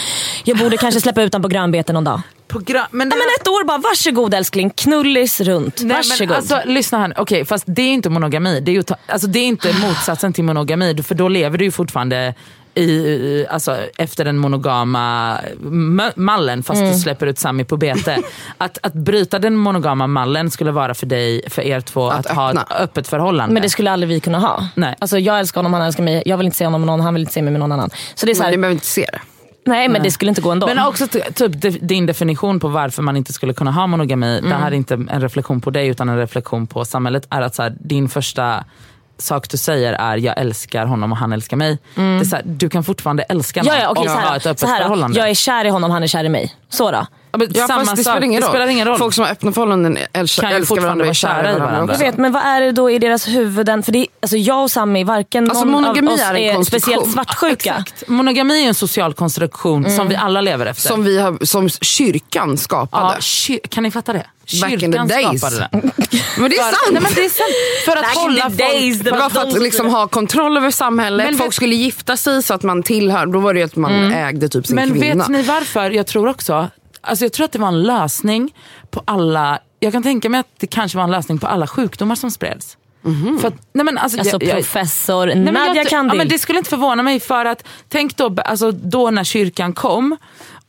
Jag borde kanske släppa ut honom på grönbete någon dag. Program, men det Ja, men ett år bara, varsågod älskling. Knullis runt. Nej, varsågod. men alltså, lyssna här, okej fast det är inte monogami. Det är, ju ta, alltså, det är inte motsatsen till monogami för då lever du ju fortfarande i, alltså, efter den monogama ma- mallen fast Mm. du släpper ut Sami på bete. [LAUGHS] att, att bryta den monogama mallen skulle vara för dig, för er två, att, Att ha ett öppet förhållande. Men det skulle aldrig vi kunna ha. Nej. Alltså, jag älskar honom, han älskar mig. Jag vill inte se honom med någon, han vill inte se mig med någon annan. Så det är så Men här, ni behöver inte se det. Nej men det skulle inte gå ändå. Men också typ din definition på varför man inte skulle kunna ha monogami, det här är inte en reflektion på dig utan en reflektion på samhället, är att så här, din första sak du säger är jag älskar honom och han älskar mig. Det är så här, du kan fortfarande älska någon ja, ja, okej, och så ha här, ett öppet här, förhållande. Jag är kär i honom, han är kär i mig. Så då? Ja, men Ja, samma fast det sak. spelar ingen det roll. spelar ingen roll. Folk som har öppna förhållanden älskar, Kan ju älskar fortfarande varandra och är vara kära i varandra. varandra. Jag vet, men vad är det då i deras huvuden? För det, alltså jag och Sami, varken Alltså, någon monogami av oss är en är konstruktion. speciellt svartsjuka. [LAUGHS] Exakt. Monogami är en social konstruktion som vi alla lever efter. Som, vi har, som kyrkan skapade. ja, kyr- kan ni fatta det? Back in the Kyrkan days. skapade det. [LAUGHS] Men det är sant. Nej, men det är sant. För att Back hålla days, folk... det var för att som- liksom ha kontroll över samhället. Men Folk vet- skulle gifta sig så att man tillhör. Då var det ju att man ägde typ sin Men kvinna. vet ni varför? Jag tror också, alltså jag tror att det var en lösning på alla, jag kan tänka mig att det kanske var en lösning på alla sjukdomar som spreds. För att, nej men alltså, Alltså jag- jag- professor Nej, jag, Kandil. ja, men Det skulle inte förvåna mig för att, tänk då, alltså, då när kyrkan kom,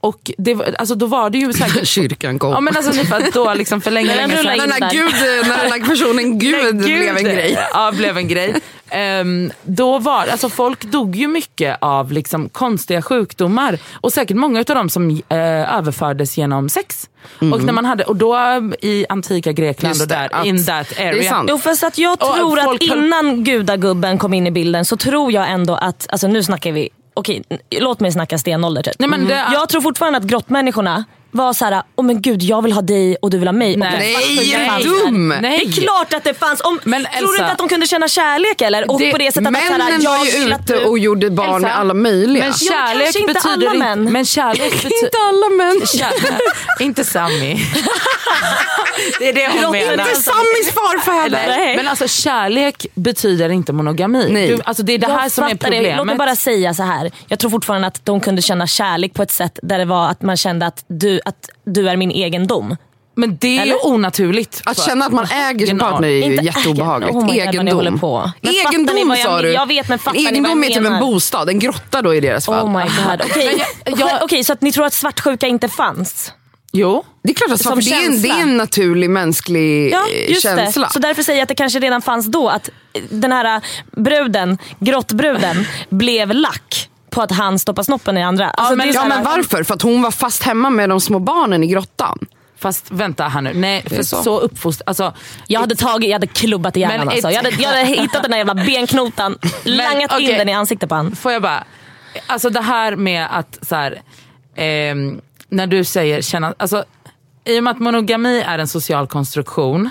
och det, var- alltså, då var det ju säkert... [LAUGHS] Kyrkan kom. ja, men alltså, ni fattar, då liksom för [LAUGHS] länge, Den länge sedan. när. Gud, när den här personen [LAUGHS] Gud, Nej, blev en grej. Ja, blev en grej. Ehm, då var, alltså folk dog ju mycket av liksom konstiga sjukdomar och säkert många av dem som eh, överfördes genom sex. Och, när man hade, och då i antika Grekland Just och där, det, att- in that det är area. sant. Jo fast att jag tror att innan gudagubben kom in i bilden så tror jag ändå att, alltså nu snackar vi, okej låt mig snacka stenålder typ. Nej, men det- Jag tror fortfarande att grottmänniskorna var så här, åh men gud jag vill ha dig och du vill ha mig. Nej. och Nej, är fanns dum? Nej. Det är klart att det fanns. Om, Men tror du Elsa- inte att de kunde känna kärlek eller? Och Det- på det sättet att så här, Männen jag var ju ute du- och gjorde barn Elsa, med alla möjliga. Men kärlek kanske inte betyder alla män. Men kärlek [LAUGHS] betyder... inte alla män. Kär- inte Sammy. [LAUGHS] det är det hon menar. Inte Samis farfäder. Men alltså kärlek betyder inte monogami. Nej. Du, alltså det är det Jag här som är fattar det. problemet. Låt mig bara säga så här. Jag tror fortfarande att de kunde känna kärlek på ett sätt där det var att man kände att du, att du är min egendom. Men det är ju Eller? onaturligt. Att känna att man äger sin partner är ju Inte jätteobehagligt. oh my God, Egendom vad jag sa du. jag vet, men fattar ni vad Egendom jag är typ en bostad, en grotta då i deras fall. Oh my god. [LAUGHS] Okej, jag- Okej, så att ni tror att svartsjuka inte fanns? Jo. Det är klart att för det, är en, det är en naturlig mänsklig Ja, eh, just känsla. det. Så därför säger jag att det kanske redan fanns då. Att den här äh, bruden, grottbruden, blev lack på att han stoppar snoppen i andra. Alltså, men- det är så Ja, men varför? För att hon var fast hemma med de små barnen i grottan. Fast vänta här nu. Nej, för så, så. uppfostrad... Alltså, Jag hade, tagit, jag hade klubbat i hjärnan Men alltså. jag, hade, jag hade hittat den där jävla benknotan, [LAUGHS] langat in okej. den i ansiktet på honom. Får jag bara... Alltså det här med att så här, ehm, när du säger känna... Alltså, I och med att monogami är en social konstruktion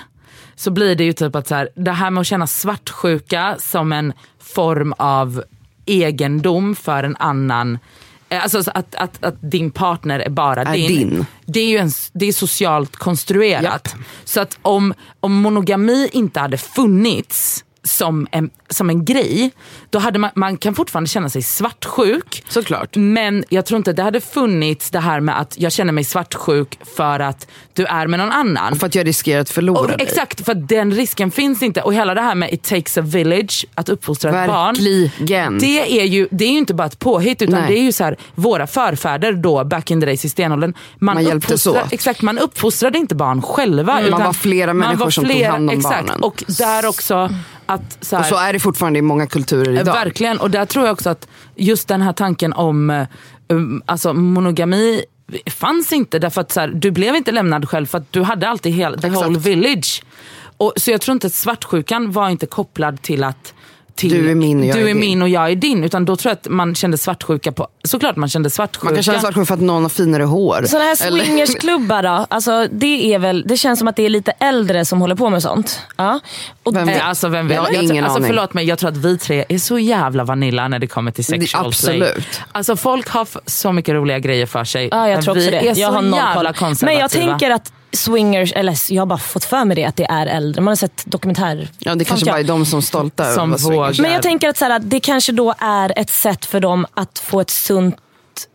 så blir det ju typ att så här, det här med att känna svartsjuka som en form av egendom för en annan eh, Alltså så att, att, att din partner är bara Är din. din. Det är ju en, det är socialt konstruerat. Japp. Så att om, om monogami inte hade funnits som en, som en grej, då hade man, man kan fortfarande känna sig svartsjuk. Såklart. Men jag tror inte det hade funnits det här med att jag känner mig svartsjuk för att du är med någon annan. För att jag riskerar att förlora Och, dig. exakt, för att den risken finns inte. Och hela det här med it takes a village, att uppfostra ett barn. Verkligen. Det är, ju, det är ju inte bara ett påhitt utan Nej. det är ju så här, våra förfäder då back in the days i stenåldern. Man, Man hjälptes. Exakt, man uppfostrade inte barn själva. utan var flera människor som tog hand om exakt, barnen. Och där också att så här, Och så är det fortfarande i många kulturer Eh, idag. Verkligen, och där tror jag också att just den här tanken om eh, um, alltså monogami fanns inte därför att så här, du blev inte lämnad själv för att du hade alltid hela, the Exakt. whole village. Och, så jag tror inte att svartsjukan var inte kopplad till att till, Du är min och jag du är är din. min och jag är din. Utan då tror jag att man kände svartsjuka på, såklart man kände svartsjuka. Man kan känna svartsjuk för att någon har finare hår. Sådana här swingersklubbar då? Alltså, det, är väl, det känns som att det är lite äldre som håller på med sånt. Ja. Och Vem vet? Eh, Alltså vem vet? Jag har Jag, ingen tror- alltså, förlåt mig, jag tror att vi tre är så jävla vanilla när det kommer till sexual absolut. play. Alltså folk har så mycket roliga grejer för sig. Ja, jag tror vi också det. är så jag har noll jävla konservativa. Men jag tänker att swingers, eller jag har bara fått för mig det att det är äldre. Man har sett dokumentär. Ja, det kanske bara är de som är stolta över Som vågar. Men jag tänker att så här, det kanske då är ett sätt för dem att få ett sunt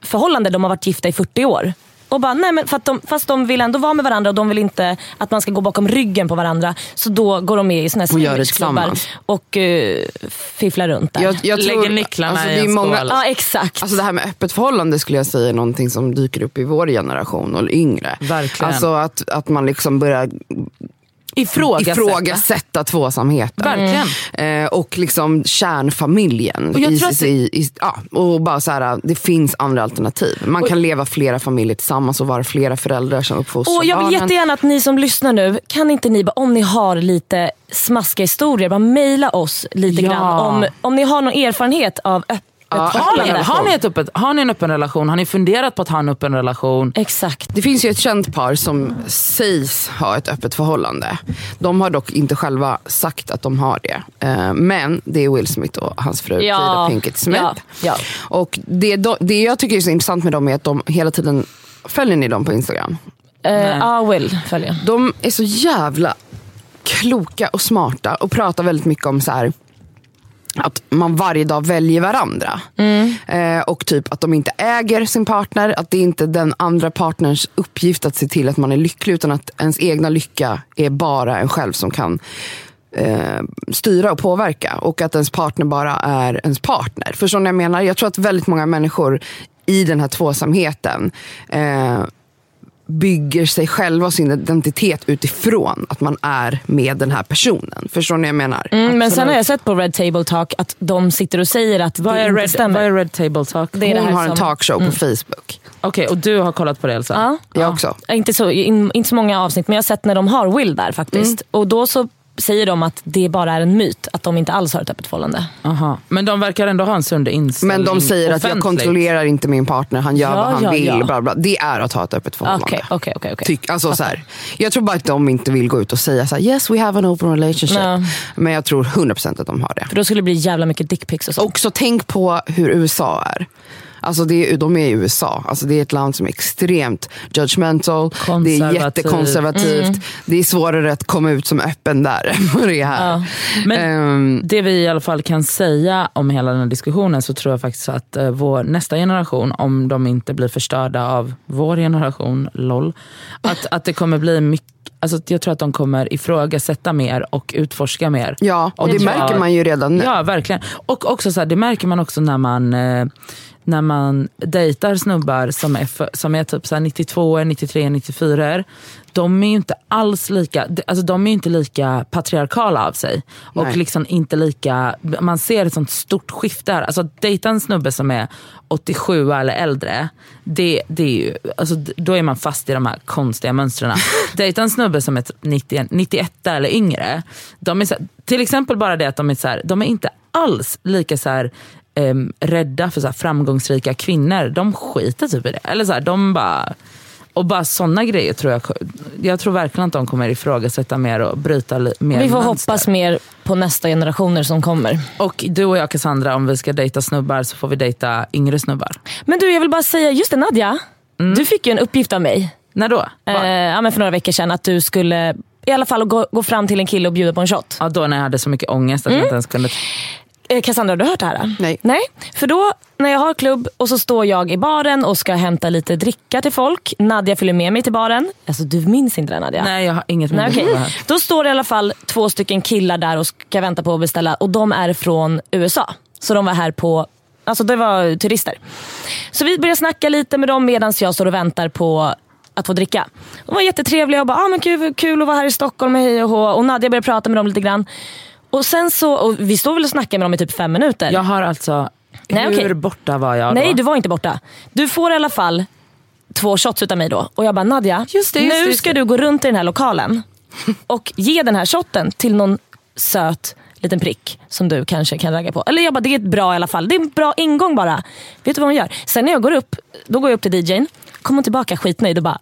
förhållande. De har varit gifta i 40 år. Och bara, nej, men för att de, fast de vill ändå vara med varandra och de vill inte att man ska gå bakom ryggen på varandra. Så då går de med i såna här swingersklubbar och uh, fifflar runt där. Jag, jag Lägger tror, nycklarna alltså, i det är en många, skål. Ja exakt. Alltså det här med öppet förhållande skulle jag säga är någonting som dyker upp i vår generation och yngre. Verkligen. Alltså att, att man liksom börjar Ifrågasätta. ifrågasätta tvåsamheten. Verkligen. Eh, och liksom kärnfamiljen. Och jag I, det- i, i, ja, och bara så här, det finns andra alternativ. Man kan leva flera familjer tillsammans och vara flera föräldrar som uppfostrar Och jag vill barnen. jättegärna att ni som lyssnar nu, kan inte ni, om ni har lite smaskiga historier, bara mejla oss lite Ja. grann. Om, om ni har någon erfarenhet av öppet Ja, Har ni, har, ni ett öppet, har ni en öppen relation? Har ni funderat på att ha en öppen relation? Exakt. Det finns ju ett känt par som sägs ha ett öppet förhållande. De har dock inte själva sagt att de har det. Eh, Men det är Will Smith och hans fru Jada Pinkett Smith. Ja, ja. Och det, de- det jag tycker är så intressant med dem är att de hela tiden, följer ni dem på Instagram? Eh, Ja, Will följer. De är så jävla kloka och smarta och pratar väldigt mycket om så här att man varje dag väljer varandra. Eh, och typ att de inte äger sin partner, att det är inte den andra partners uppgift att se till att man är lycklig utan att ens egna lycka är bara en själv som kan eh, styra och påverka. Och att ens partner bara är ens partner. Förstår ni vad jag menar? Jag tror att väldigt många människor i den här tvåsamheten eh, bygger sig själva och sin identitet utifrån att man är med den här personen. Förstår ni vad jag menar? Mm, men sen har jag sett på Red Table Talk att de sitter och säger att Vad det är, inte red, stämmer. vad är Red Table Talk? Det är det Hon här har en som- talkshow på Facebook. Okej, och du har kollat på det Elsa? Ja. Jag också. Inte, så, in, inte så många avsnitt, men jag har sett när de har Will där faktiskt. Och då så säger de att det bara är en myt, att de inte alls har ett öppet förhållande. Aha. Men de verkar ändå ha en sund inställning Men de säger att jag kontrollerar inte min partner, han gör Ja, vad han ja, vill. ja. Bla bla. Det är att ha ett öppet förhållande. Okej, okej, okej. okej. Tyck, alltså, så här, jag tror bara att de inte vill gå ut och säga så här, yes we have an open relationship. Ja. Men jag tror 100% att de har det. För då skulle det bli jävla mycket dickpics och sånt. Också tänk på hur USA är. Alltså det är, de är i USA. Alltså det är ett land som är extremt judgmental. Det är Konservativ. jättekonservativt. Det är svårare att komma ut som öppen där [LAUGHS] än vad det är här. Men Ehm, det vi i alla fall kan säga om hela den här diskussionen så tror jag faktiskt att eh, vår nästa generation, om de inte blir förstörda av vår generation, LOL, att, att det kommer bli mycket Alltså, jag tror att de kommer ifrågasätta mer och utforska mer. ja, och Det det märker jag. man ju redan nu. Ja, verkligen. Och också så här, det märker man också när man, eh, när man dejtar snubbar som är, för, som är typ så här 92, 93, 94. De är ju inte alls lika, alltså de är inte lika patriarkala av sig. Och Nej. liksom inte lika, man ser ett sånt stort skifte här. Alltså att dejta en snubbe som är 87 eller äldre, det, det är ju, alltså, då är man fast i de här konstiga mönstren. [LAUGHS] dejta en snubbe som är typ 90, 91 eller yngre, de är så här, till exempel bara det att de är, så här, de är inte alls lika så här, em, rädda för så framgångsrika kvinnor. De skiter typ i det. Eller så här, de bara... Och bara sådana grejer tror jag, jag tror verkligen att de kommer ifrågasätta mer och bryta mer Vi får mönster. hoppas mer på nästa generationer som kommer. Och du och jag Cassandra, om vi ska dejta snubbar så får vi dejta yngre snubbar. Men du, jag vill bara säga, just det Nadja. Du fick ju en uppgift av mig När då? eh, ja, men för några veckor sedan att du skulle i alla fall gå, gå fram till en kille och bjuda på en shot. Ja, då när jag hade så mycket ångest att Mm. jag inte ens kunde... Eh, Cassandra, har du hört det här? Nej. Nej, för då när jag har klubb och så står jag i baren och ska hämta lite dricka till folk. Nadja följer med mig till baren. Alltså du minns inte det Nadja? Nej, jag har inget minne här. Då står det i alla fall två stycken killar där och ska vänta på att beställa och de är från USA. Så de var här på, alltså det var turister. Så vi börjar snacka lite med dem medan jag står och väntar på att få dricka. De var jättetrevliga och bara, ah, men kul, kul att vara här i Stockholm, hej och hå. Och Nadja började prata med dem lite grann. Och sen så, och vi stod väl och snackade med dem i typ fem minuter. Jag har alltså... Nej, hur okej. borta var jag Nej, då? du var inte borta. Du får i alla fall två shots utav mig då. Och jag bara, Nadja, Just det, just nu just ska du gå runt i den här lokalen och ge den här shotten till någon söt liten prick som du kanske kan ragga på. Eller jag bara, det är ett bra i alla fall. Det är en bra ingång bara. Vet du vad hon gör? Sen när jag går upp, då går jag upp till DJn, kommer hon tillbaka skitnöjd och bara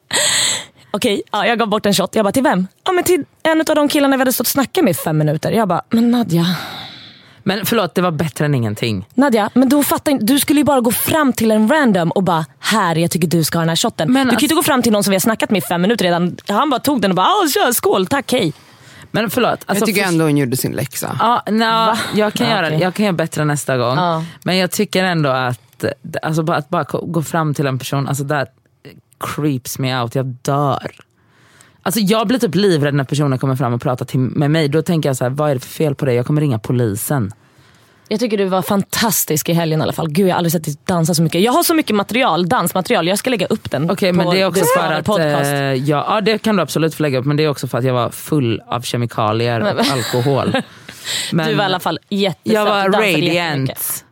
Okej, ja, jag gav bort en shot. Jag bara, till vem? Ja, men till en av de killarna vi hade stått och snackat med i fem minuter. Jag bara, men Nadja, Men förlåt, det var bättre än ingenting. Nadja, men då fattar inte, du skulle ju bara gå fram till en random och bara här, jag tycker du ska ha den här shotten. Men du kan ju alltså- inte gå fram till någon som vi har snackat med i fem minuter redan. Han bara tog den och bara, "Ah, kör, skål, tack, hej. Men förlåt. Alltså, jag tycker för- ändå hon gjorde sin läxa. Ja, no, jag, kan Ja, göra, okej. jag kan göra bättre nästa gång. Ja. Men jag tycker ändå att, alltså, bara, att bara gå fram till en person, alltså that creeps me out. Jag dör. Alltså, jag blir typ livrädd när personer kommer fram och pratar till, med mig. Då tänker jag så här, vad är det för fel på dig? Jag kommer ringa polisen. Jag tycker du var fantastisk i helgen i alla fall. Gud jag har aldrig sett dig dansa så mycket. Jag har så mycket material, dansmaterial. Jag ska lägga upp den Okej på men det är också för att, podcast. eh, ja, ja det kan du absolut få lägga upp men det är också för att jag var full av kemikalier och alkohol. Men [LAUGHS] du var i alla fall jättesöt. jag var radiant.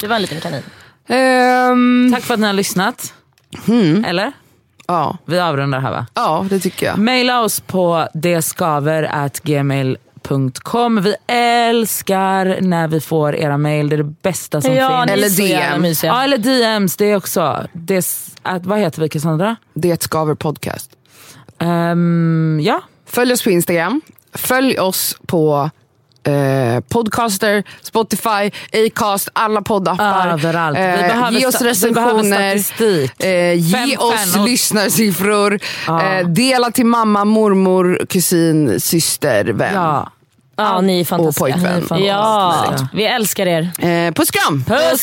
Du var en liten kanin. Ehm, Tack för att ni har lyssnat. Mm. Eller? ja. Vi avrundar här va? ja, det tycker jag. Maila oss på dskaver.gmail.com. Vi älskar när vi får era mail. Det är det bästa som Ja, finns. Eller så jävla DM. mysiga. Ja, eller DMs, det är också. Det att, vad heter vi Cassandra? Det Skaver podcast. Ehm, ja, Följ oss på Instagram. Följ oss på eh, Podcaster, Spotify, Acast, alla poddappar. överallt. Vi Eh, behöver ge oss recensioner. Eh, ge Fem oss stjärnor. lyssnarsiffror. Eh, dela till mamma, mormor, kusin, syster, vän. ja. Ja, ni är fantastiska. pojkvän. Är fantastiska. Ja, vi älskar er. Eh, puss kram! Puss!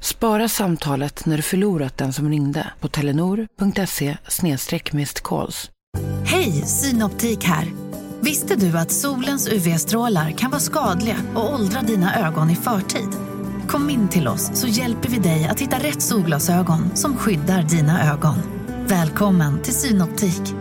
Spara samtalet när du förlorat den som ringde på telenor.se calls. Hej, Synoptik här. Visste du att solens UV-strålar kan vara skadliga och åldra dina ögon i förtid? Kom in till oss så hjälper vi dig att hitta rätt solglasögon som skyddar dina ögon. Välkommen till Synoptik.